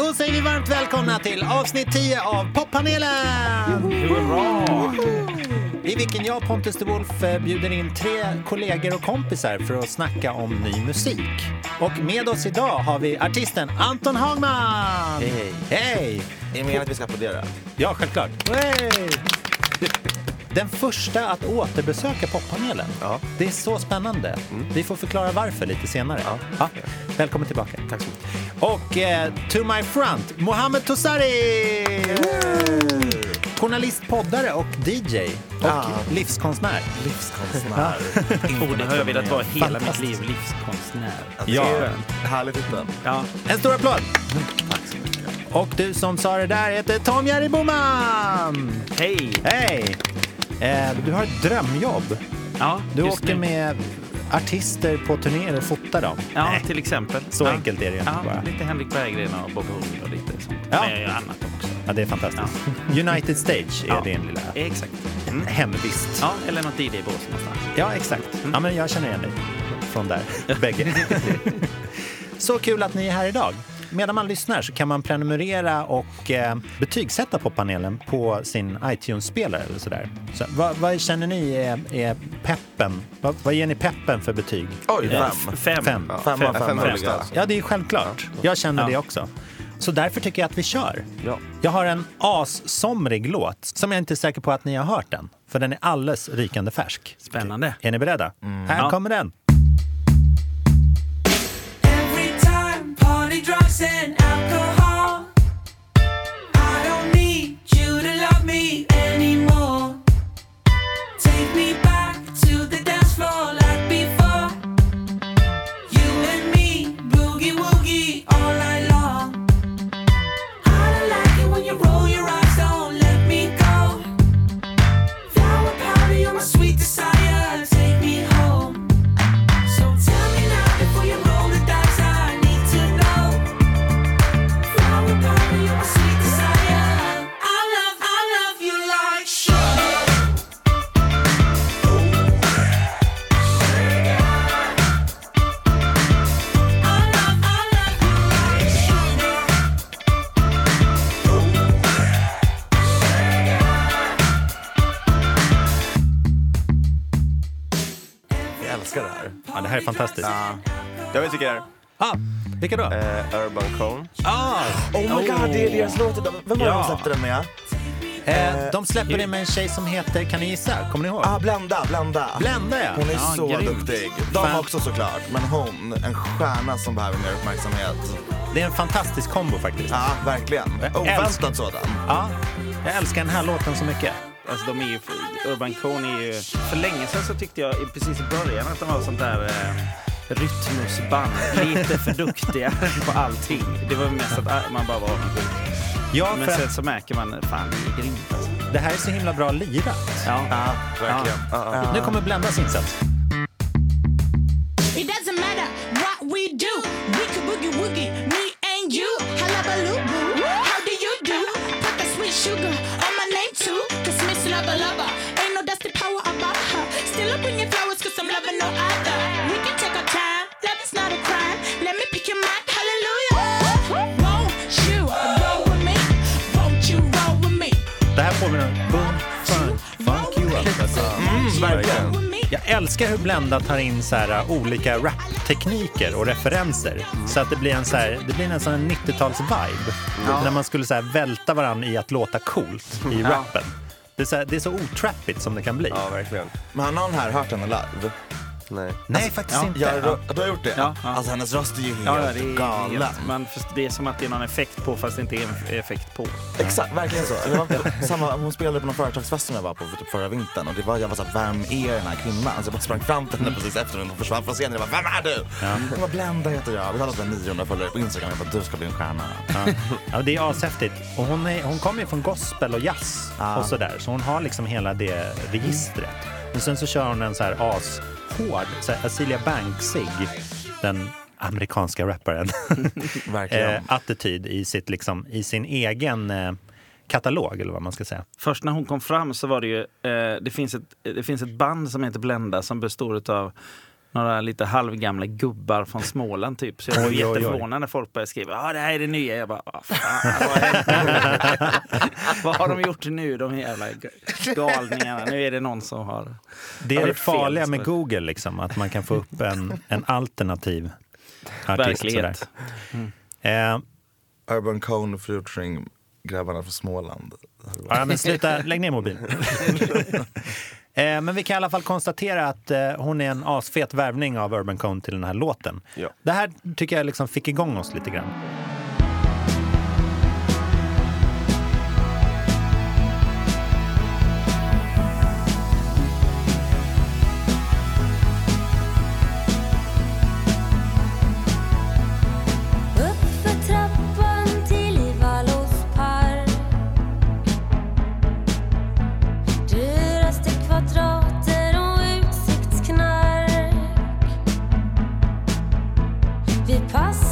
Då säger vi varmt välkomna till avsnitt 10 av Poppanelen! Hurra! I vilken jag, Pontus de Wolf, eh, bjuder in tre kollegor och kompisar för att snacka om ny musik. Och med oss idag har vi artisten Anton Hagman! Hej. Hej! Är det meningen att vi ska applådera? Ja, självklart. Hey! Den första att återbesöka poppanelen. Ja. Det är så spännande. Vi får förklara varför lite senare. Ja. Välkommen tillbaka. Tack så mycket. Och eh, to my front, Mohammed Tosari! Journalist, poddare och DJ. Och Ja. livskonstnär. Livskonstnär. Orden har jag velat vara hela mitt liv, livskonstnär. Alltså, Ja. det är en Härlig titel. Ja. En stor applåd! Tack så mycket. Och du som sa det där heter Tom Jerry Boman! Hej! Hej! Eh, du har ett drömjobb. Ja, Du åker nu. med artister på turnéer och fotar dem. Ja, Nej, till exempel. Så ja. enkelt är det ju inte ja, bara. Lite Henrik Berggren och Bob Hund och lite sånt. Ja. Men jag gör annat också. Ja, det är fantastiskt. United Stage är Ja. din lilla Exakt. Mm. hemvist. Ja, eller något DJ-bås någonstans. Ja, exakt. Ja, men jag känner igen dig från där, bägge. så kul att ni är här idag. Medan man lyssnar så kan man prenumerera och eh, betygsätta poppanelen på sin iTunes-spelare eller sådär. Så, vad, vad känner ni är, är peppen? Vad, vad ger ni peppen för betyg? Oj, Ja, fem. Fem. Fem. Fem av fem Fem. roliga. Ja, det är självklart. Jag känner Ja. det också. Så därför tycker jag att vi kör. Ja. Jag har en assomrig låt som jag inte är säker på att ni har hört än. För den är alldeles rykande färsk. Spännande. Är ni beredda? Här Ja. kommer den. Drugs, and alcohol. Är fantastiskt. Ja. Jag vet vilka det är. Ah, vilka då? Eh, Urban Cone. Ah, Oh my god, det är deras låt idag. Vem var det Ja. som släppte den med? eh, de släpper det med en tjej som heter, kan ni gissa? Kommer ni ihåg? Ah, Blenda, Blenda. Blenda ja. Hon är Ja, så grymt. duktig. De Fan. också såklart, men hon, en stjärna som behöver mer uppmärksamhet. Det är en fantastisk kombo faktiskt. Ja, verkligen. Jag Oväntat sådan. Ja, jag älskar den här låten så mycket. Alltså, de är ju, Urban Cone är ju... För länge sedan så tyckte jag i- precis i början att de var sånt där eh, rytmusband. Lite för duktiga på allting. Det var mest att ah, man bara var avundsjuk. Ja, Men för sen så märker man, fan det är grymt alltså. det här är så himla bra lirat. Ja. Ja, verkligen. Ja. Ja. Nu kommer Blendas insats. It doesn't matter what we do. We could boogie woogie, me and you. Halabaloo boo. How do you do? Put the sweet sugar on my verkligen. Jag älskar hur Blenda tar in så här, uh, olika raptekniker och referenser. Så att det blir en, så här, det blir nästan en 90-tals-vibe. När man skulle så här, välta varandra i att låta coolt i rappen. Det är, så här, det är så otrappigt som det kan bli. Ja, verkligen. Men har någon här hört henne live? Nej. Nej, faktiskt ja. inte. Ja, du, har gjort det? Ja, ja. Alltså hennes röst är ju helt Ja, ja, det är galen. helt, man, det är som att det är någon effekt på fast det inte är en effekt på. Exakt, verkligen så. Var samma, hon spelade på någon företagsfest som jag var på för typ förra vintern och det var, jag var såhär, vem är den här kvinnan? Så jag bara sprang fram till henne precis efter hon försvann från scenen. Jag bara, vem är du? Hon bara, Blenda heter jag. Vi har alltså 900 följare på Instagram. Jag bara, du ska bli en stjärna. Ja. Ja, det är ashäftigt. Och hon, är, hon kommer ju från gospel och jazz och sådär. Så hon har liksom hela det registret. Men sen så kör hon en så här ashård, så här Azealia Banksig, den amerikanska rapparen, Verkligen. eh, attityd i, sitt, liksom, i sin egen eh, katalog, eller vad man ska säga. Först när hon kom fram så var det ju, eh, det, finns ett, det finns ett band som heter Blenda som består av några lite halvgamla gubbar från Småland typ. Så jag oj. jätteförvånad när folk började skriva ja det här är det nya. Jag bara, vad fan, vad, har hänt nu?" vad har de gjort nu de jävla galningarna? Nu är det någon som har... Det är det fel, farliga så. med Google, liksom, att man kan få upp en, en alternativ artist. Verklighet. sådär. Eh, Urban Cone featuring grabbarna från Småland. ja, men sluta, lägg ner mobilen. eh, men vi kan i alla fall konstatera att eh, hon är en asfet värvning av Urban Cone till den här låten. Ja. Det här tycker jag liksom fick igång oss lite grann. Vi passar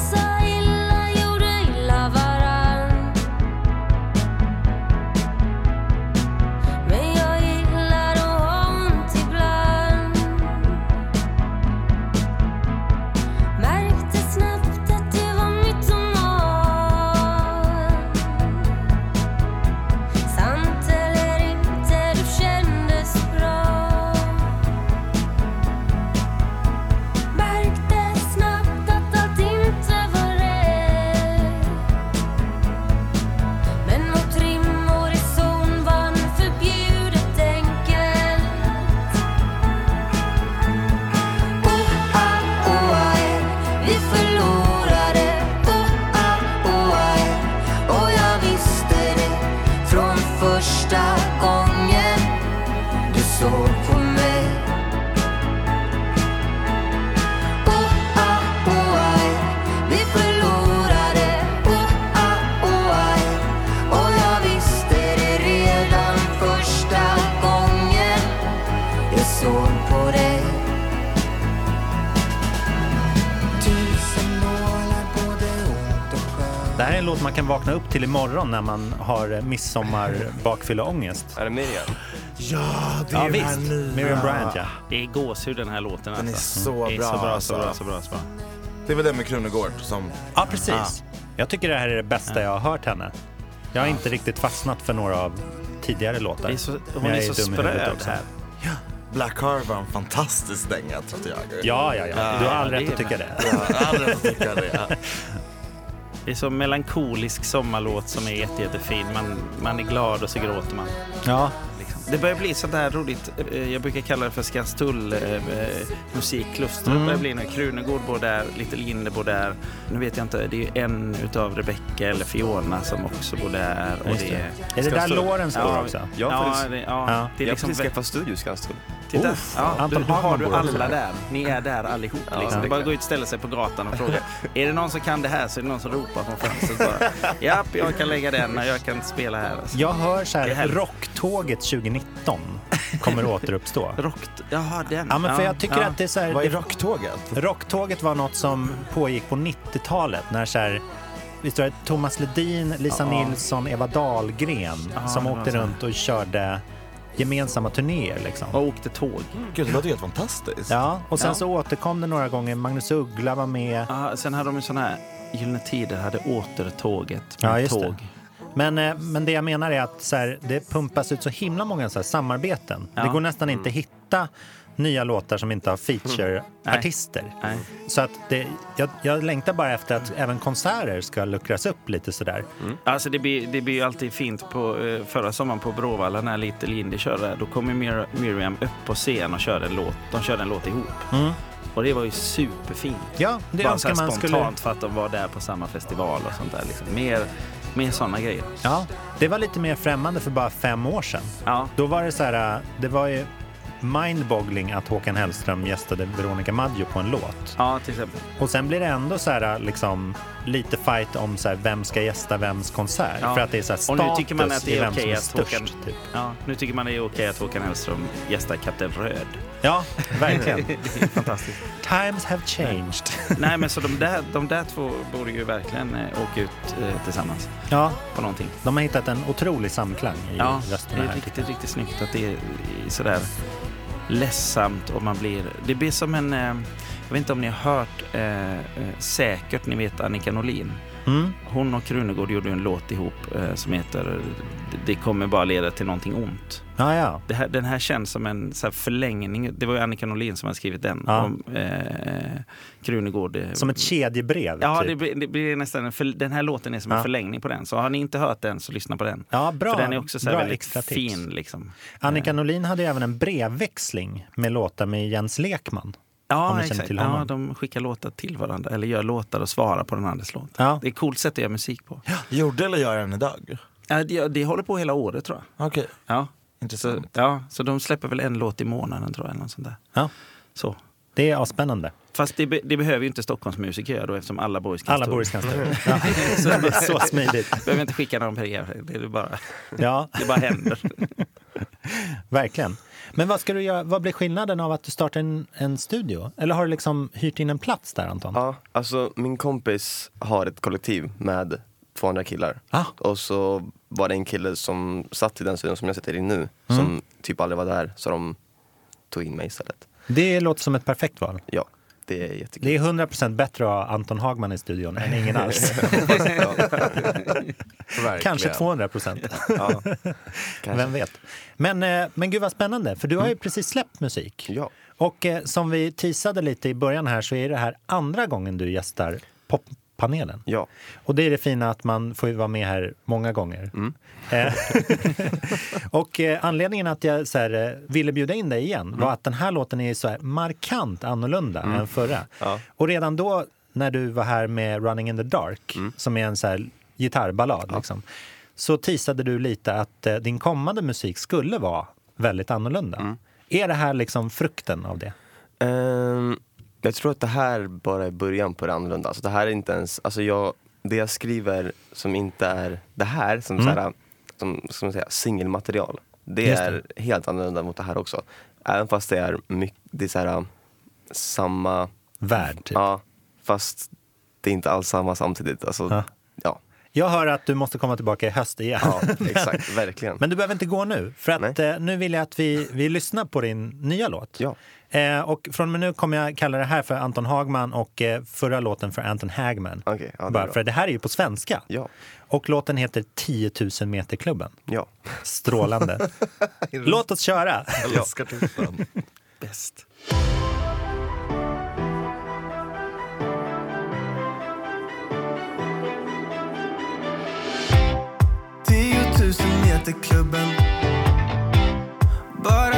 låt man kan vakna upp till imorgon när man har eh, midsommar bakfylleångest. Är det Miriam? Ja, det Ja, är den här visst. nya. Miriam Bryant, ja. Det är gåshud den här låten Den är alltså. så Det är bra, så bra, så alltså. bra, så bra, så bra, så bra. Det är väl den med Krunegård som... Ja, precis. Jag tycker det här är det bästa jag har hört henne. Jag har inte riktigt fastnat för några av tidigare låtar. Det är så, hon jag är så dum i huvudet spröd också. här. Black Heart var en fantastisk dänga tyckte jag. Ja, ja, ja. Du har all det rätt är att tycka det. Ja, jag har aldrig fått tycka det. Det är så melankolisk sommarlåt som är jätte, jättefin. Man, man är glad och så gråter man. Ja, det börjar bli sådär roligt. eh, Jag brukar kalla det för Skanstull eh, eh, musikklustret. Mm. Det börjar bli nu. Krunegård bor där, Little Jinder bor där. Nu vet jag inte, det är en utav Rebecca eller Fiona som också bor där. Och det det. är, Är det där. Lorentz bor Ja, också? Ja, faktiskt, det, ja, Ja. det är jag har liksom precis skaffat studio i Skanstull. Titta, Uff, ja, Anton du, har du alla där. Ni är där allihop. Ja, liksom. Det det är bara gå ut och ställa sig på gatan och fråga. är det någon som kan det här så är det någon som ropar från fönstret bara. Japp, jag kan lägga den och jag kan spela här. Alltså. Jag hör så här, härligt. Rocktåget 2019 kommer återuppstå. Rock, jaha, den. Ja, men för jag tycker ja. att det är så här, Vad är rocktåget? Rocktåget var något som pågick på 90-talet när så här, visst var det Thomas Ledin, Lisa Ja. Nilsson, Eva Dahlgren Ja, som åkte runt och körde gemensamma turnéer. Liksom. Och åkte tåg. Gud, det låter helt fantastiskt. Ja, och sen Ja. så återkom det några gånger. Magnus Uggla var med. Ja, sen hade de ju sån här Gyllene Tider hade återtåget. Ja, med just det. Men, eh, men det jag menar är att så här, det pumpas ut så himla många så här, samarbeten. Ja. Det går nästan inte att hitta nya låtar som inte har feature-artister. Nej. Så att det, jag, jag längtar bara efter att även konserter ska luckras upp lite sådär. Alltså det blir, det blir ju alltid fint på eh, förra sommaren på Bråvalla när Little Indy körde. Då kom ju Mir- Miriam upp på scen och körde en låt. De körde en låt ihop. Mm. Och det var ju superfint. Ja, det Bara önskar man spontant skulle... för att de var där på samma festival och sånt där. Liksom. Mer, mer sådana grejer. Ja, det var lite mer främmande för bara fem år sedan. Ja, Då var det så här, äh, det var ju mindboggling att Håkan Hellström gästade Veronica Maggio på en låt. ja till exempel. Och sen blir det ändå så här, liksom, lite fight om så här, vem ska gästa vems konsert. Ja. För att det är så här, Och status nu tycker man att det är vem okej är att störst. Håkan- Typ. Ja, nu tycker man det är okej att Håkan Hellström gästar Kapten Röd. Ja, verkligen. Fantastiskt. Times have changed. Nej, men så de där, de där två borde ju verkligen eh, åka ut eh, tillsammans Ja, på någonting. de har hittat en otrolig samklang i Ja, det rösterna är här. riktigt, riktigt snyggt att det är sådär ledsamt och man blir... Det blir som en... Eh, jag vet inte om ni har hört eh, eh, säkert, ni vet Annika Norlin. Mm. Hon och Krunegård gjorde en låt ihop eh, som heter Det kommer bara leda till någonting ont. Ja, ja. Här, den här känns som en så här förlängning. Det var ju Annika Norlin som har skrivit den. Ja. Om, eh, Krunegård. eh, Som ett kedjebrev. Ja, typ. det blir, det blir nästan en för, den här låten är som Ja. en förlängning på den. Så har ni inte hört den så lyssna på den. Ja, bra. För den är också så här väldigt fin. Liksom. Annika Norlin hade även en brevväxling med låtar med Jens Lekman. Ja, exakt. Ja, de skickar låtar till varandra eller gör låtar och svarar på den andres låt. Ja. Det är ett coolt sätt att göra musik på. Gjorde eller gör den idag? Ja, det, det håller på hela året tror jag. Okej, Ja. Så, intressant. ja, så de släpper väl en låt i månaden tror jag. Eller något sånt där. Ja, Så. Det är spännande. Fast det, be, det behöver ju inte Stockholmsmusiker göra då eftersom alla bor i Alla Skanstull. bor i Skanstull. Ja. Så det är så smidigt. behöver inte skicka någon brev. Det är bara, Ja, det bara händer. verkligen. Men vad, ska du göra, vad blir skillnaden av att du startar en, en studio? Eller har du liksom hyrt in en plats där, Anton? Ja, alltså min kompis har ett kollektiv med 200 killar. Ah. Och så var det en kille som satt i den studion som jag sitter i nu, Mm. som typ aldrig var där, så de tog in mig istället. Det låter som ett perfekt val. Ja, det är jättekul. Det är 100% bättre att ha Anton Hagman i studion än ingen alls. Kanske 200%. Ja, kanske. Vem vet? Men, eh, men gud vad spännande, för du har ju precis släppt musik. Ja. Och eh, som vi teasade lite i början här så är det här andra gången du gästar poppanelen. Ja. Och det är det fina att man får ju vara med här många gånger. Mm. Eh, och eh, anledningen att jag så här, eh, ville bjuda in dig igen Mm. var att den här låten är så här markant annorlunda än förra. Ja. Och redan då när du var här med Running in the Dark, Mm. som är en så här gitarrballad, liksom, så teasade du lite att eh, din kommande musik skulle vara väldigt annorlunda. Mm. Är det här liksom frukten av det? Ehm, jag tror att det här bara är början på det annorlunda. Alltså det här är inte ens, alltså jag, det jag skriver som inte är det här, som, Mm. här, som man säga, singelmaterial. Det Just det. är helt annorlunda mot det här också. Även fast det är, mycket, det är så här, samma, Värld, typ. ja, fast det är inte alls samma samtidigt. Alltså, Ja. ja. Jag hör att du måste komma tillbaka i höst igen. Ja, exakt, verkligen. Men du behöver inte gå nu, för att eh, nu vill jag att vi, vi lyssnar på din nya låt. Ja. Eh, och från och med nu kommer jag kalla det här för Anton Hagman och eh, förra låten för Anton Hagman. Okej, ja, det Bara för det här är ju på svenska. Ja, Och låten heter 10 000 meter klubben. ja. Strålande. Låt oss köra! Jag älskar titeln. Bäst. meterklubben Bara du och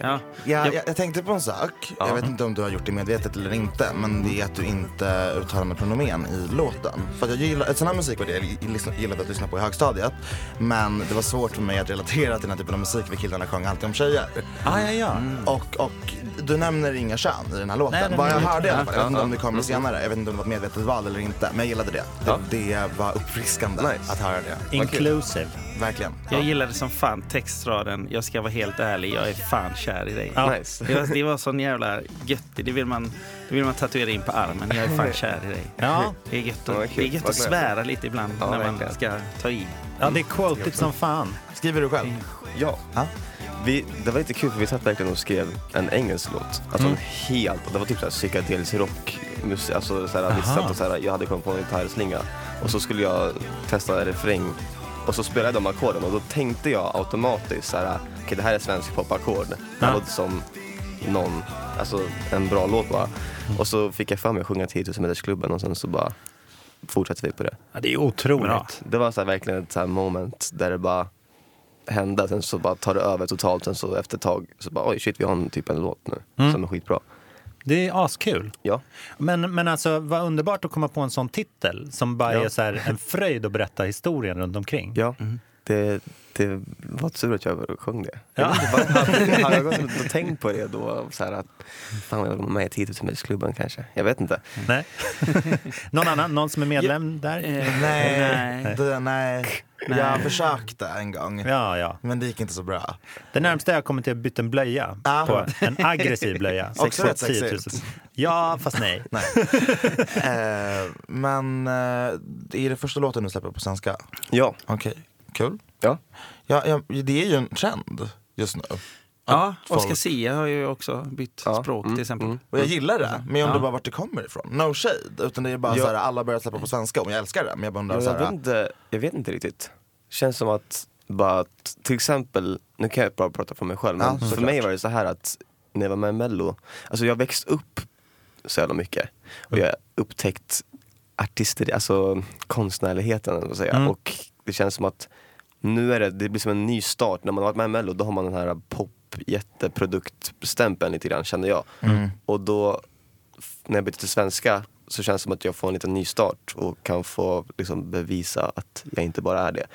Tack. Ja. Ja, Jag- jag, jag tänkte på en sak. Jag vet inte om du har gjort det medvetet eller inte. Men det är att du inte uttalar med pronomen i låten. För att jag gillar, sån här musik var det jag gillade att lyssna på i högstadiet. Men det var svårt för mig att relatera till den här typen av musik. För killarna sjöng alltid om tjejer. Ah, ja, ja. Och, och du nämner inga kön i den här låten. Nej, Vad jag hörde i alla fall. Jag vet inte om det kommer Mm. senare. Jag vet inte om det var ett medvetet val eller inte. Men jag gillade det. Det, Ja. det var uppfriskande Nice. att höra det. Inclusive. Verkligen. Jag gillade som fan textraden Jag ska vara helt ärlig, jag är fan kär i dig. Ja. Nice. Det var, det var sån jävla göttig. Det vill, man, det vill man tatuera in på armen. Jag är fan kär i dig. Ja, Det är gött, att, det är gött att svära lite ibland Ja, när man verkligen. ska ta i. ja det är quotigt som fan. Skriver du själv? Ja. Ja. Vi, det var lite kul för vi satt verkligen och skrev en engelsk låt. Alltså en helt, det var typ såhär psykedelisk rock. Musik, alltså såhär, vi satt och såhär, jag hade kommit på en gitarrslinga och så skulle jag testa en refräng och så spelade de ackorden och då tänkte jag automatiskt såhär, okej det här är svensk popackord. Det Ja. låter som någon, alltså en bra låt bara. Och så fick jag för mig att sjunga 10 000 metersklubben och sen så bara fortsatte vi på det. Ja, det är otroligt. Det var så här, verkligen ett så här moment där det bara hände, sen så bara tar det över totalt, sen så efter ett tag så bara oj shit vi har en typ en låt nu som är skitbra. Det är askul. Ja. Men, men alltså, vad underbart att komma på en sån titel som bara Ja. är så här, en fröjd att berätta historien runt omkring. Ja, det, det var tur att jag sjöng det. Ja. Jag hade, hade jag gått och tänkt på det då, så här att fan jag vara med i 10 000 klubben kanske. Jag vet inte. Nej. någon annan? Någon som är medlem där? Eh, Nej, nej. Det, nej. Nej. Jag försökte en gång. Ja, ja. Men det gick inte så bra. Det närmsta jag kommer till att byta en blöja Ja. på en aggressiv blöja. Också rätt 10 000. sexigt. Ja, fast nej. Nej. eh, men eh, är det första låten du släpper på svenska? Ja, Okej, kul. ja. Ja, ja, det är ju en trend just nu. Ja, folk- Oscar Sia har ju också bytt Ja, språk mm, till exempel. mm. Och jag gillar det, men jag undrar Ja. bara vart det kommer ifrån. No shade, utan det är bara Ja. så här, alla börjar släppa på svenska och jag älskar det. Men jag bara undrar Jag, så jag, vet här, inte, jag vet inte riktigt. Känns som att, bara att, till exempel, nu kan jag bara prata för mig själv, men Ja, för mig var det så här att när jag var med i mello, alltså jag växt upp så jävla mycket och jag upptäckt artister, alltså konstnärligheten säga. Mm. och det känns som att nu är det, det blir som en ny start, när man har varit med i mello då har man den här pop jätteproduktstämpeln lite grann känner jag. Mm. Och då, när jag bytte till svenska så känns det som att jag får en liten ny start och kan få liksom, bevisa att jag inte bara är det.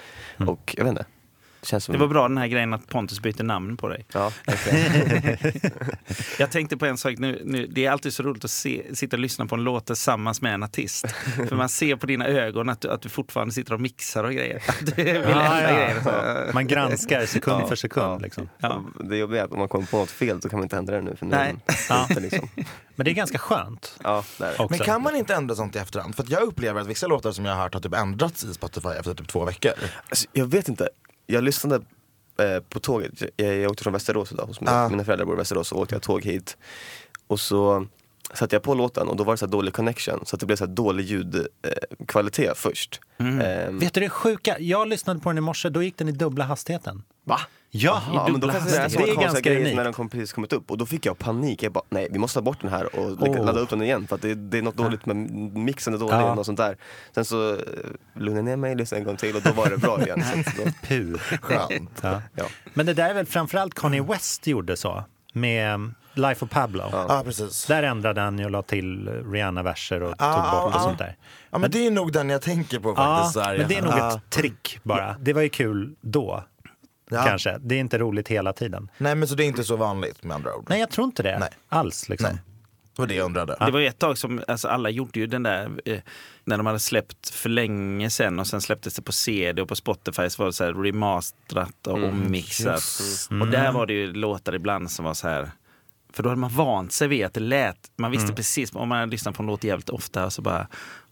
Och jag vet inte. Det känns som... Det var bra den här grejen att Pontus byter namn på dig. Ja, verkligen. Jag tänkte på en sak nu, nu. Det är alltid så roligt att se, sitta och lyssna på en låt tillsammans med en artist. För man ser på dina ögon att du, att du fortfarande sitter och mixar och grejer. Att du vill Ja, ja. grejer. Man granskar sekund Ja, för sekund. ja. Liksom. Ja. Det jobbiga är att om man kommer på något fel så kan man inte ändra det nu. För nu Nej. Liksom. Men det är ganska skönt. Ja, där. Också. Men kan man inte ändra sånt i efterhand? För att jag upplever att vissa låtar som jag har hört har typ ändrats i Spotify efter typ två veckor. Alltså, jag vet inte. Jag lyssnade eh, på tåget. Jag, jag åkte från Västerås idag hos. Ah. Mina föräldrar bor i Västerås och åkte jag tåg hit. Och så satte jag på låten och då var det så här dålig connection. Så att det blev så här dålig ljudkvalitet eh, först. Ehm, Vet du det sjuka? Jag lyssnade på den i morse, då gick den i dubbla hastigheten. Va? Ja, Ja, men då kanske det är, det såna är ganska grejer unikt. när den kom precis kommit upp och då fick jag panik. Jag bara, nej vi måste ta bort den här och Åh. ladda upp den igen för att det, det är något dåligt med mixen är dålig Ja. och sånt där. Sen så eh, lugnade jag ner mig, lyssnade en gång till och då var det bra igen. Då, Puh. Skönt. Ja. ja. Men det där är väl framförallt Kanye West gjorde så med Life of Pablo. Ja, precis. Där ändrade han och la till Rihanna-verser och Ah, tog bort ah, och ah. sånt där. Ja men det är nog den jag tänker på Ja, faktiskt. så här. men det är nog Ja. ett trick bara. Det var ju kul då, Ja. kanske. Det är inte roligt hela tiden. Nej men så det är inte så vanligt med andra ord. Nej, jag tror inte det Nej. alls. Liksom. Nej. Det var det jag undrade. Det var ju ett tag som alltså alla gjorde ju den där eh, när de hade släppt för länge sedan och sen släpptes det på CD och på Spotify så var det så här remasterat och ommixat. Och där var det ju låtar ibland som var så här för då hade man vant sig vid att det lät, man visste precis om man hade lyssnat på en låt jävligt ofta så bara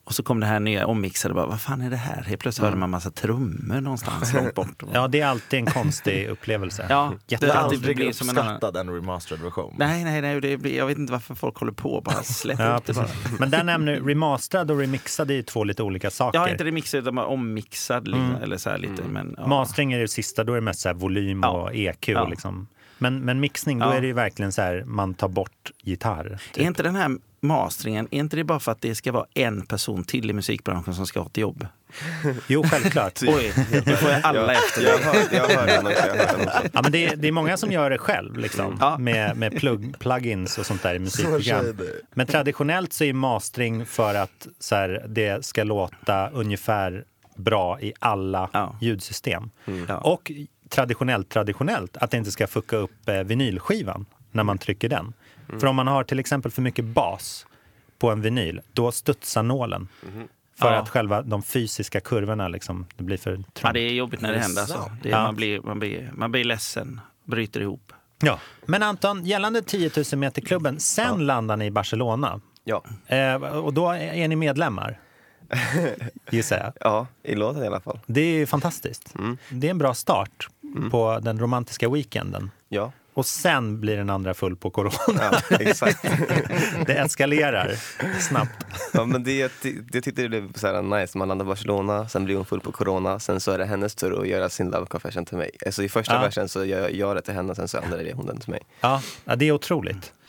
och så kom det här nya ommixade, bara, vad fan är det här? Helt plötsligt hörde man massa trummor någonstans långt bort. Ja, det är alltid en konstig upplevelse. Ja, det, har det aldrig blir som en annan... en remastered version. Nej, nej, nej, det blir, jag vet inte varför folk håller på. Bara släpp Ja, ut det bara. Men där nämner remasterad och remixad är ju två lite olika saker. Jag har inte remixad utan bara ommixad. Liksom, eller så här lite, men, ja. Mastering är det sista, då är det mest så här volym Ja. och EQ. Ja. Liksom. Men, men mixning, då Ja. är det ju verkligen så här, man tar bort gitarr. Är Typ. inte den här masteringen, är inte det bara för att det ska vara en person till i musikbranschen som ska ha ett jobb? Jo, självklart. Oj, nu får jag alla efter Jag hör, jag hör den också. Jag hör den också. Ja, men det, är, det är många som gör det själv, liksom, Ja. med, med plug, plugins och sånt där i musikprogram. Men traditionellt så är mastering för att så här, det ska låta ungefär bra i alla Ja. ljudsystem. Ja. Och traditionellt, traditionellt, att det inte ska fucka upp eh, vinylskivan när man trycker den. För om man har till exempel för mycket bas på en vinyl, då studsar nålen. För Ja. att själva de fysiska kurvorna liksom, det blir för trångt. Ja, det är jobbigt när det händer. Alltså. Det är, Ja. man, blir, man, blir, man blir ledsen, bryter ihop. Ja. Men Anton, gällande 10 000 meter klubben, sen landar ni i Barcelona. Ja. Eh, och då är ni medlemmar, gissar jag. ja, i låten i alla fall. Det är ju fantastiskt. Det är en bra start på den romantiska weekenden. Ja, Och sen blir den andra full på corona. ja exakt. Det eskalerar snabbt. Ja, men det, det, det tyckte jag blev så här nice. Man landar i Barcelona, sen blir hon full på corona. Sen så är det hennes tur att göra sin love confession till mig. Alltså i första Ja. versen så gör jag det till henne, sen så andra är det hon den till mig. Ja, ja, det är otroligt.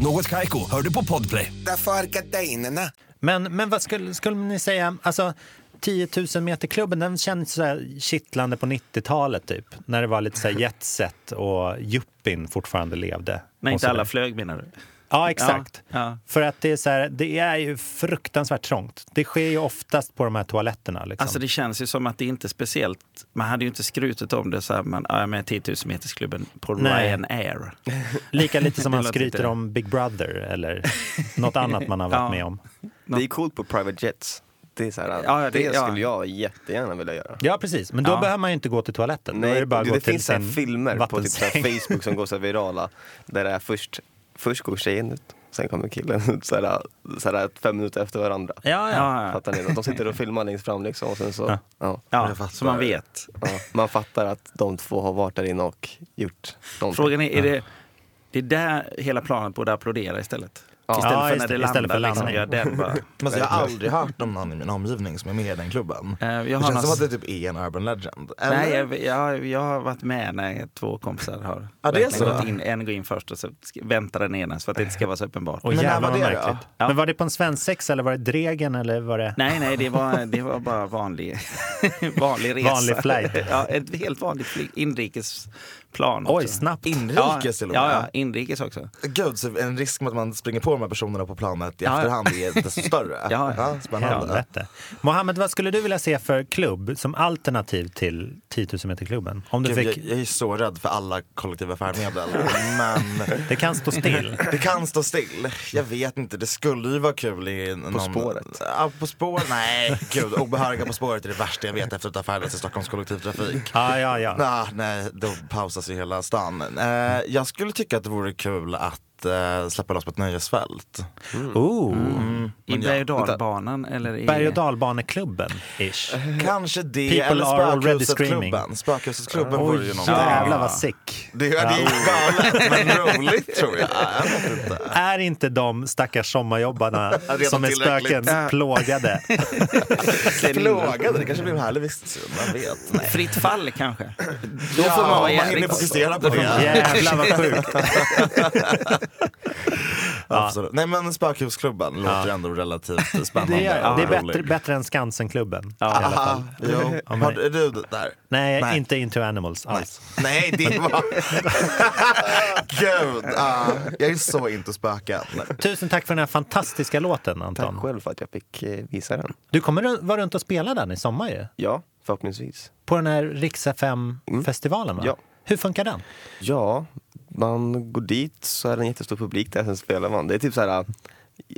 Något Kaiko, hör du på Podplay. Därför är gardinerna. Men, men vad skulle, skulle ni säga, alltså 10 000 meter klubben den känns så här kittlande på 90-talet typ. När det var lite så här jetset och yuppien fortfarande levde. Och inte alla flög menar du? Ja, exakt. Ja, ja. För att det är, så här, det är ju fruktansvärt trångt. Det sker ju oftast på de här toaletterna. Liksom. Alltså det känns ju som att det inte är speciellt. Man hade ju inte skrutit om det så här, men ja, jag är med i 10 000 metersklubben på Nej. Ryanair. Lika lite som man skryter om Big Brother eller något annat man har varit Ja. med om. Det är coolt på private jets. Det, är så här, Ja, det- det, ja. skulle jag jättegärna vilja göra. Ja, precis. Men då Ja. behöver man ju inte gå till toaletten. då är Nej, det bara det, gå det till finns så filmer på typ så här. Facebook som går så här virala. Där det är först, först går tjejen ut, sen kommer killen ut så här, så här fem minuter efter varandra. Ja, ja. Fattar ni? De sitter och filmar längst fram liksom och sen så, Ja. ja. Ja, så man vet. Ja, man fattar att de två har varit där inne och gjort någonting. Frågan är, är det, det är där hela planen borde applådera istället? Ja. Istället Ja, för när det, landar. för Liksom, ja, den bara. Men så jag har aldrig hört om någon i min omgivning som är med i den klubben. Jag det har känns någon- som att det typ är en urban legend. Eller? Nej, jag, jag, jag har varit med när två kompisar har Ja, det är så. gått in. En går in först och så väntar den ena så att det inte ska vara så uppenbart. Och Men när var det då? märkligt. Ja. Men var det på en svensexa eller var det Dregen eller var det... Nej, nej, det var, det var bara vanlig, vanlig resa. Vanlig flight. Ja, ett helt vanligt flyg, inrikesplan. Oj, också. snabbt. Inrikes till och med. Ja, ja, inrikes också. Gud, så en risk med att man springer på de här personerna på planet i Ja. efterhand är desto större. Ja. spännande. Helvete. Mohammed, vad skulle du vilja se för klubb som alternativ till 10 000 meter klubben? Om du Gud, jag, fick... jag är så rädd för alla kollektiva färdmedel. Men Det kan stå still. det kan stå still. Jag vet inte, det skulle ju vara kul i någon... spåret? Ja, på spåret? Nej, gud. Obehöriga På spåret är det värsta jag vet efter att ha färdats i Stockholms kollektivtrafik. Ja, ja, ja. Ah, nej, då pausas i hela stan. Eh, jag skulle tycka att det vore kul att eh, släppa loss på ett nöjesfält. Ooh. Mm. I Men ja, berg och dalbanan eller i... Berg och dalbaneklubben, ish. Kanske det, People eller. Spökhuset-klubben. Spökhuset-klubben vore ju någonting. jävlar vad sick. Det, ja. det är galet men roligt tror jag. inte. Är inte de stackars sommarjobbarna som är spöken plågade? Plågade, det kanske blir en härlig viststund, man vet. Nej. Fritt fall kanske? Då Ja, får man vara man jävligt... hinner fokusera på det. Jävlar vad sjukt. Absolut. Nej men Spökhusklubben låter ändå relativt spännande. Det är, det är bättre, bättre än Skansen-klubben. i alla Aha, fall. jo. men- Har, är du där? Nej, Nej. inte Into Animals alls. Nej, det var... Gud, ah, jag är så inte spöken. Tusen tack för den här fantastiska låten, Tack Anton. själv för att jag fick eh, visa den. Du kommer att vara runt och spela den i sommar ju. Ja, förhoppningsvis. På den här Rix FM-festivalen, va? Ja. Hur funkar den? Ja, man går dit så är det en jättestor publik där, sen spelar man. Det är typ så här,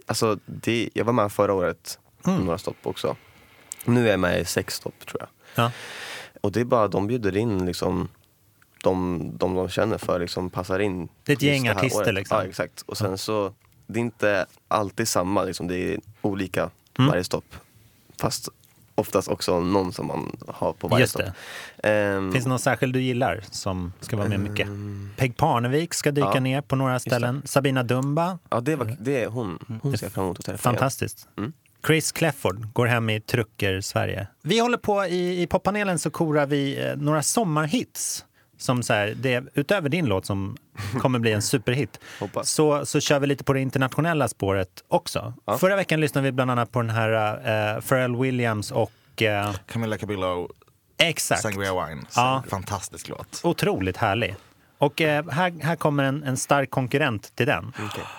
alltså det, jag var med förra året, några stopp också. Nu är jag med i sex stopp tror jag. Ja. Och det är bara, de bjuder in liksom de de, de känner för, liksom passar in. Det är ett gäng artister, året. liksom. Ja, exakt. Och sen så, det är inte alltid samma, liksom, det är olika Mm. varje stopp. Fast oftast också någon som man har på varje Just stopp. det. Ehm, Finns det någon särskild du gillar som ska vara med mycket? Peg Parnevik ska dyka Ja, ner på några ställen. Sabina Dumba, Ja, det, var, det är hon. Hon ser jag fram emot att träffa. fantastiskt. Mm. Chris Clefford går hem i trucker Sverige. Vi håller på i, i poppanelen så korar vi eh, några sommarhits. Som så här, det, utöver din låt som kommer bli en superhit så, så kör vi lite på det internationella spåret också. Ja. Förra veckan lyssnade vi bland annat på den här uh, Pharrell Williams och eh, Camilla Cabello, exakt, Sangria Wine. Ja. Fantastisk låt. otroligt härlig. Och eh, här, här kommer en, en stark konkurrent till den.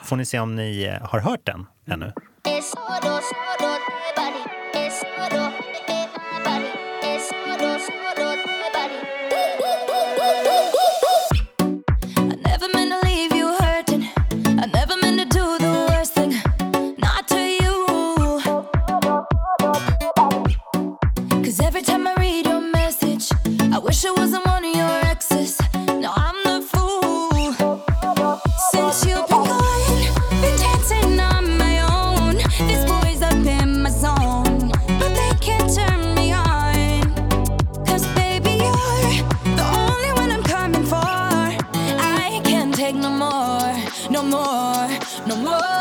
Får ni se om ni eh, har hört den ännu. I wish I wasn't one of your exes. I'm the fool. Since you've been gone, been dancing on my own. These boys up in my zone, but they can't turn me on. Cause baby, you're the only one I'm coming for. I can't take no more, no more, no more.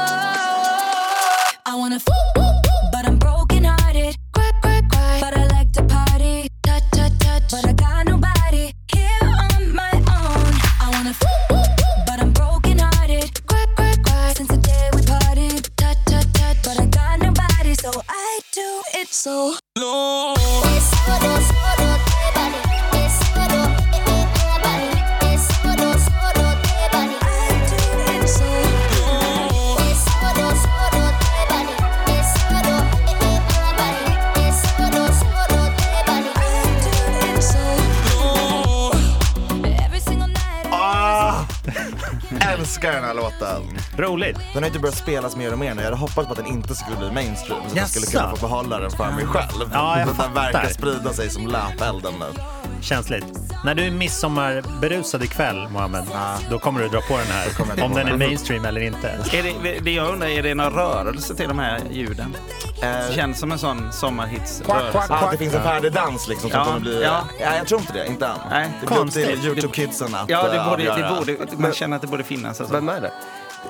Den har inte börjat spelas mer och mer nu. Jag hade hoppats på att den inte skulle bli mainstream. Så att jag skulle kunna få behålla den för mig själv. Ja, jag så att den verkar sprida sig som löpelden nu. Känsligt. När du är midsommarberusad ikväll, Mohammed, då kommer du dra på den här. Om den är mainstream eller inte. Är det, det jag undrar, är det någon rörelse till de här ljuden? Eh, Det känns som en sån sommarhits Quack, quack, rörelse. Ah, det finns en färdig dans liksom som Ja, kommer bli... ja. Ja. jag tror inte det. Inte än. Nej. det blir upp till Youtube-kidsen att Ja, det eh, borde, det avgöra. borde, man känner att det borde finnas. Alltså. Vem är det?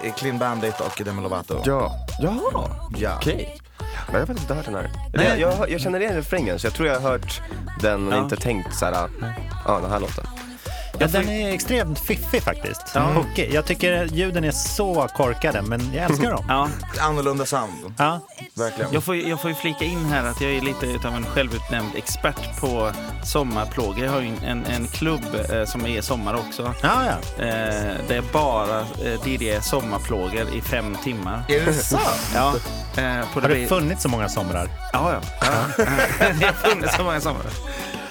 Är Clean Bandit och Demi Lovato. Ja. Jaha, Ja. okej. Men jag har faktiskt inte hört den här. Eller Jag, jag, jag känner igen refrängen så jag tror jag har hört den men Ja. inte tänkt så här, ja den här låten. Ja, den är extremt fiffig faktiskt. Hookig. Jag tycker ljuden är så korkade, men jag älskar dem. Ja, Annorlunda sound. Ja. Verkligen. jag, får, ju- jag får ju flika in här att jag är lite utav en självutnämnd expert på sommarplågor. Jag har ju en, en, klubb eh, som är sommar också. Ja, ja. Eh, det är bara eh, DD sommarplågor i fem timmar. Är det sant? Ja, eh, på Har det det funnits så många somrar? Ja, ja. ja. det har funnits så många somrar.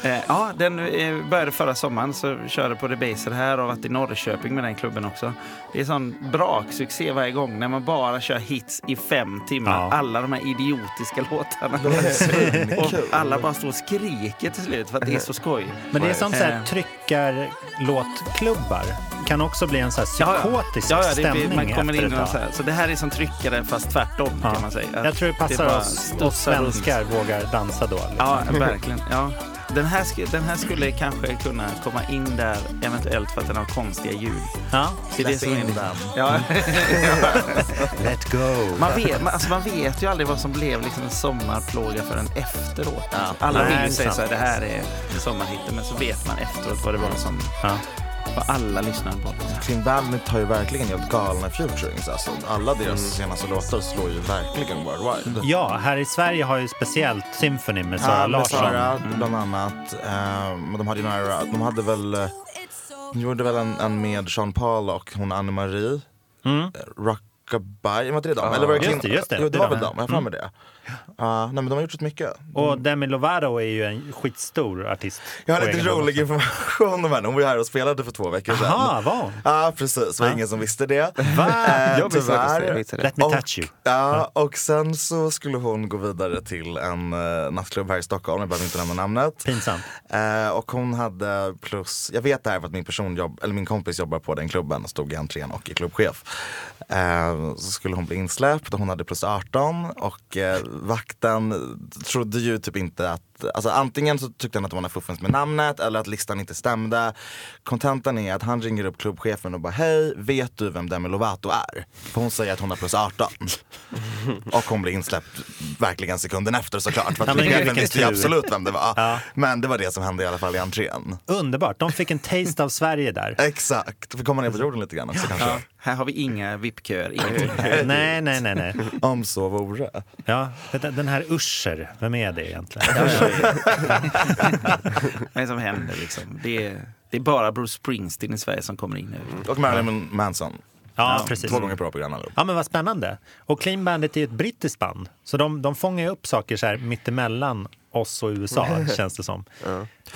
Eh, ja, den eh, började förra sommaren, så körde på Debaser här och varit i Norrköping med den klubben också. Det är sån braksuccé varje gång när man bara kör hits i fem timmar. Ja. Alla de här idiotiska låtarna. Det och alla bara står och skriker till slut för att det är så skoj. Men det är som så här Eh. tryckarlåtklubbar. Kan också bli en så här psykotisk ja, ja, det, stämning man kommer in ett och så, tag. här. så det här är som tryckare fast tvärtom Ja. kan man säga. Jag tror det passar bara oss, oss studsar runt. svenskar vågar dansa då. Liksom. Ja, verkligen. Ja. Den, här, den här skulle kanske kunna komma in där eventuellt för att den har konstiga ljud. Ja. Det är det som är in det. den. Ja. Let go. Man, vet, man, alltså man vet ju aldrig vad som blev liksom en sommarplåga förrän efteråt. Ja. Alla vill ju säga så här, det här är sommarhitten, men så vet man efteråt vad det var som Ja. Vad alla lyssnade på. Clean Bandit har ju verkligen helt galna featurings. Alltså, alla deras senaste låtar slår ju verkligen worldwide. Ja, här i Sverige har ju speciellt Symphony med Sara Ja, med Larsson. Sara, bland annat. Ehm, de hade ju några, de hade väl, eh, de gjorde väl en, en med Sean Paul och hon Anne-Marie. Mm. Rockabye, var inte det dem? Eller var det Just det, just det. Jo, Det det var väl de. dem, jag har för mig det. Ja, nej men de har gjort så mycket. Och Demi Lovato är ju en skitstor artist. Jag har lite rolig också. information om henne. Hon var ju här och spelade för två veckor sedan. Aha, var? Ja, precis. Det var Ja. ingen som visste det. Va? Eh, Jag missade det. Let me touch you. Ja, och sen så skulle hon gå vidare till en uh, nattklubb här i Stockholm, jag behöver inte nämna namnet. Pinsamt. Eh, och hon hade plus, jag vet det här för att min person jobb, eller min kompis jobbar på den klubben och stod i entrén och är klubbchef. Eh, så skulle hon bli insläppt och hon hade plus 18 och eh, vakten trodde ju typ inte att, alltså antingen så tyckte han att det var något fuffens med namnet eller att listan inte stämde. Kontentan är att han ringer upp klubbchefen och bara hej, vet du vem Demi Lovato är? För hon säger att hon har plus 18. och hon blir insläppt verkligen sekunden efter såklart. För Ja, klubbchefen visste ju absolut vem det var. Ja. Men det var det som hände i alla fall i entrén. Underbart, de fick en taste av Sverige där. Exakt, får komma ner på jorden lite grann också kanske. Ja, här har vi inga VIP-köer. Nej, nej, nej, nej. Om så vore. Ja, den den här Usher, vem är det egentligen? Vad är det som händer liksom? Det är, det är bara Bruce Springsteen i Sverige som kommer in nu. Och Marilyn Manson. Ja, precis. Två gånger på program allihop. Ja, men vad spännande. Och Clean Bandit är ju ett brittiskt band, så de, de fångar ju upp saker så här mittemellan oss och USA, känns det som.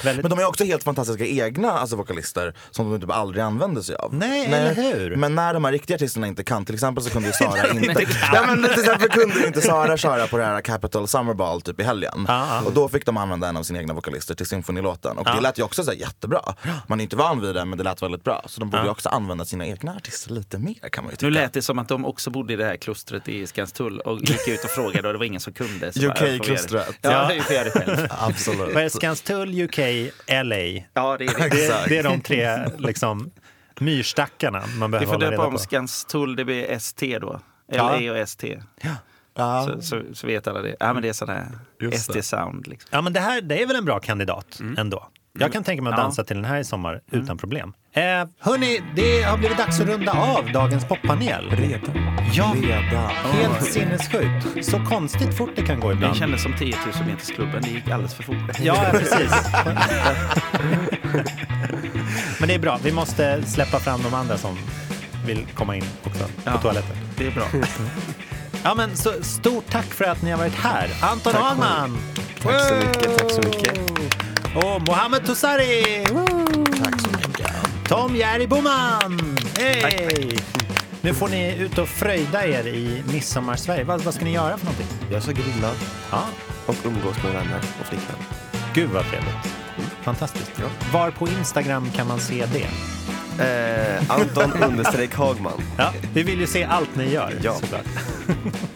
Väldigt... Men de är också helt fantastiska egna alltså, vokalister som de typ aldrig använder sig av. Nej, eller hur? Men när de här riktiga artisterna inte kan, till exempel så kunde ju Sara inte... ja, men till exempel kunde inte Sara köra på det här Capital Summer Ball typ i helgen. Ja, ja. Och då fick de använda en av sina egna vokalister till symfonilåten. Och Ja. det lät ju också så här jättebra. Man är inte van vid det men det lät väldigt bra. Så de borde Ja. ju också använda sina egna artister lite mer kan man ju tycka. Nu lät det som att de också bodde i det här klustret i Skanstull och gick ut och frågade och det var ingen som kunde. UK-klustret. Ja, själv. Absolut. Vad är Skanstull, UK, LA? Ja, det är det. Det, det är de tre liksom, myrstackarna man Vi behöver får hålla döpa reda om på. Skanstull, det blir ST då. Ja. LA och ST. Ja. Så, så, så vet alla det. Ja, men det är sån här. ST-sound. Liksom. Ja, men det här det är väl en bra kandidat ändå. Jag kan tänka mig att Ja. dansa till den här i sommar utan problem. Eh, hörni, det har blivit dags att runda av dagens poppanel. Redan? Ja, Redan. helt sinnessjukt. Så konstigt fort det kan gå Det ibland. kändes som 10 000 metersklubben, det gick alldeles för fort. Ja, precis. Men det är bra. Vi måste släppa fram de andra som vill komma in också på Ja. toaletten. Det är bra. Ja, men så stort tack för att ni har varit här. Anton Ahlman! Tack så mycket, tack så mycket. Och Mohammed Tosari! Tack så mycket. Tom Jerry Boman! Hej! Nu får ni ut och fröjda er i Midsommarsverige. Vad, vad ska ni göra för någonting? Jag ska grilla Ja, och umgås med vänner och flickvän. gud vad trevligt. Fantastiskt. Var på Instagram kan man se det? Eh, Anton understreck Hagman. Ja, vi vill ju se allt ni gör. Ja. såklart.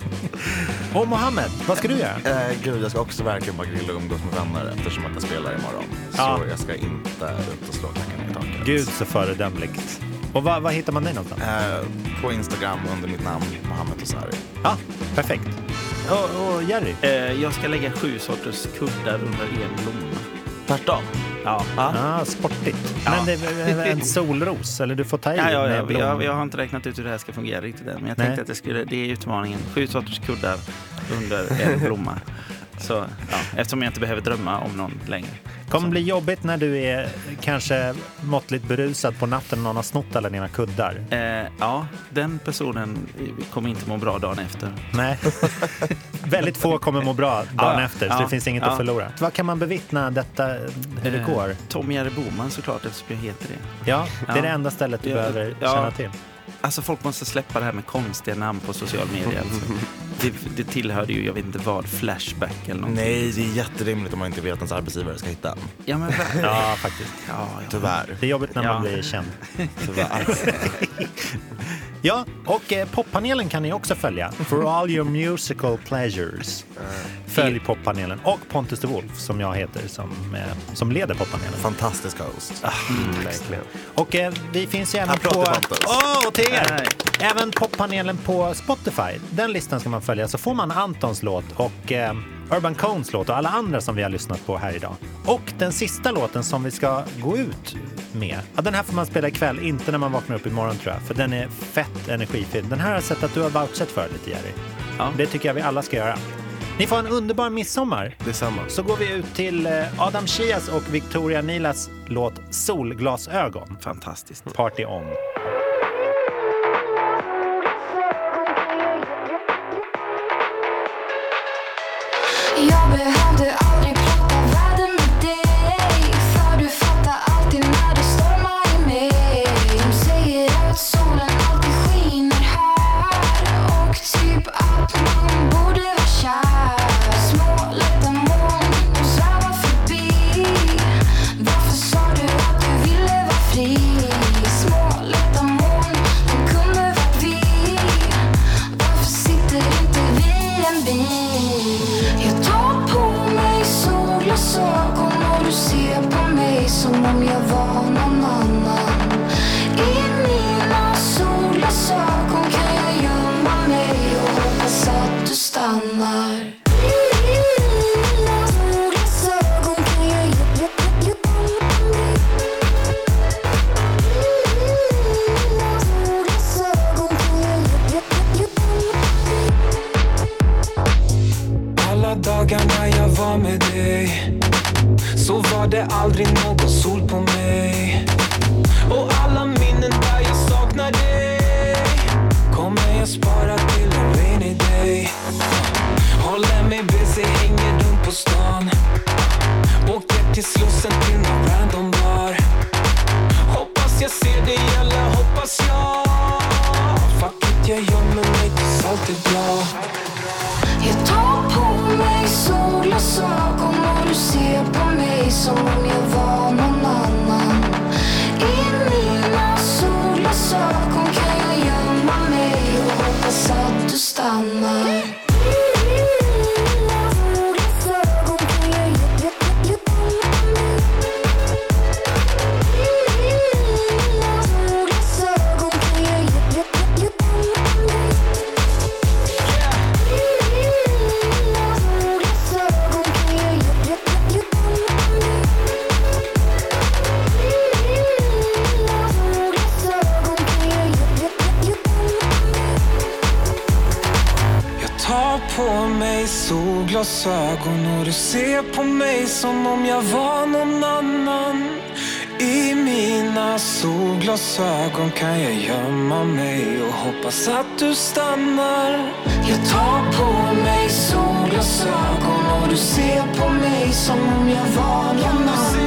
och Mohammed, vad ska du göra? Eh, gud, jag ska också verkligen bara grilla och umgås med vänner eftersom att jag spelar imorgon. Ja. Så jag ska inte ut och slå klackarna i taket. Gud så föredömligt. Och var, var hittar man dig någonstans? Eh, på Instagram under mitt namn, Mohammed Tosari. Ja, perfekt. Och, och Jerry? Eh, jag ska lägga sju sorters kuddar under en blomma. Tvärtom. Ja. Ja, sportigt. Men det är en solros, eller du får ta i Ja, ja, ja. Jag, jag har inte räknat ut hur det här ska fungera riktigt än. Men jag Nej. tänkte att det, skulle, det är utmaningen. Sju sorters kuddar under en blomma. Så, ja, eftersom jag inte behöver drömma om någon längre. kommer bli jobbigt när du är kanske måttligt berusad på natten och någon har snott alla dina kuddar. Eh, ja, den personen kommer inte må bra dagen efter. Nej. Väldigt få kommer må bra dagen Ja, efter, så ja, det finns inget att förlora. Vad kan man bevittna detta, hur det Eh, går? Tom Jerry Boman såklart, eftersom jag heter det. Ja, det är det enda stället du behöver känna till. Alltså folk måste släppa det här med konstiga namn på social media. Alltså. Det, det tillhörde ju, jag vet inte vad, Flashback eller någonting. Nej, det är jätterimligt om man inte vet att ens arbetsgivare ska hitta en. Ja, men. Ja, faktiskt. Ja, ja. Tyvärr. Det är jobbigt när man Ja. blir känd. Tyvärr. Ja, och eh, poppanelen kan ni också följa. For all your musical pleasures. Följ poppanelen. Och Pontus de Wolf som jag heter som, eh, som leder poppanelen. Fantastisk host. Verkligen. Och eh, vi finns ju även Applåd på... till Pontus. Åh, och till er! Även poppanelen på Spotify. Den listan ska man följa så får man Antons låt och eh, Urban Cones låt och alla andra som vi har lyssnat på här idag. Och den sista låten som vi ska gå ut med. Ja, den här får man spela ikväll, inte när man vaknar upp imorgon tror jag. För den är fett energifylld. Den här har jag sett att du har vouchat för lite Jerry. Ja. Det tycker jag vi alla ska göra. Ni får en underbar midsommar. Detsamma. Så går vi ut till eh, Adam Chias och Victoria Nilas låt Solglasögon. Fantastiskt. Party on. Hoppas jag var någon annan. I mina solglasögon kan jag gömma mig och hoppas att du stannar. Jag tar på mig solglasögon och du ser på mig som om jag var någon annan.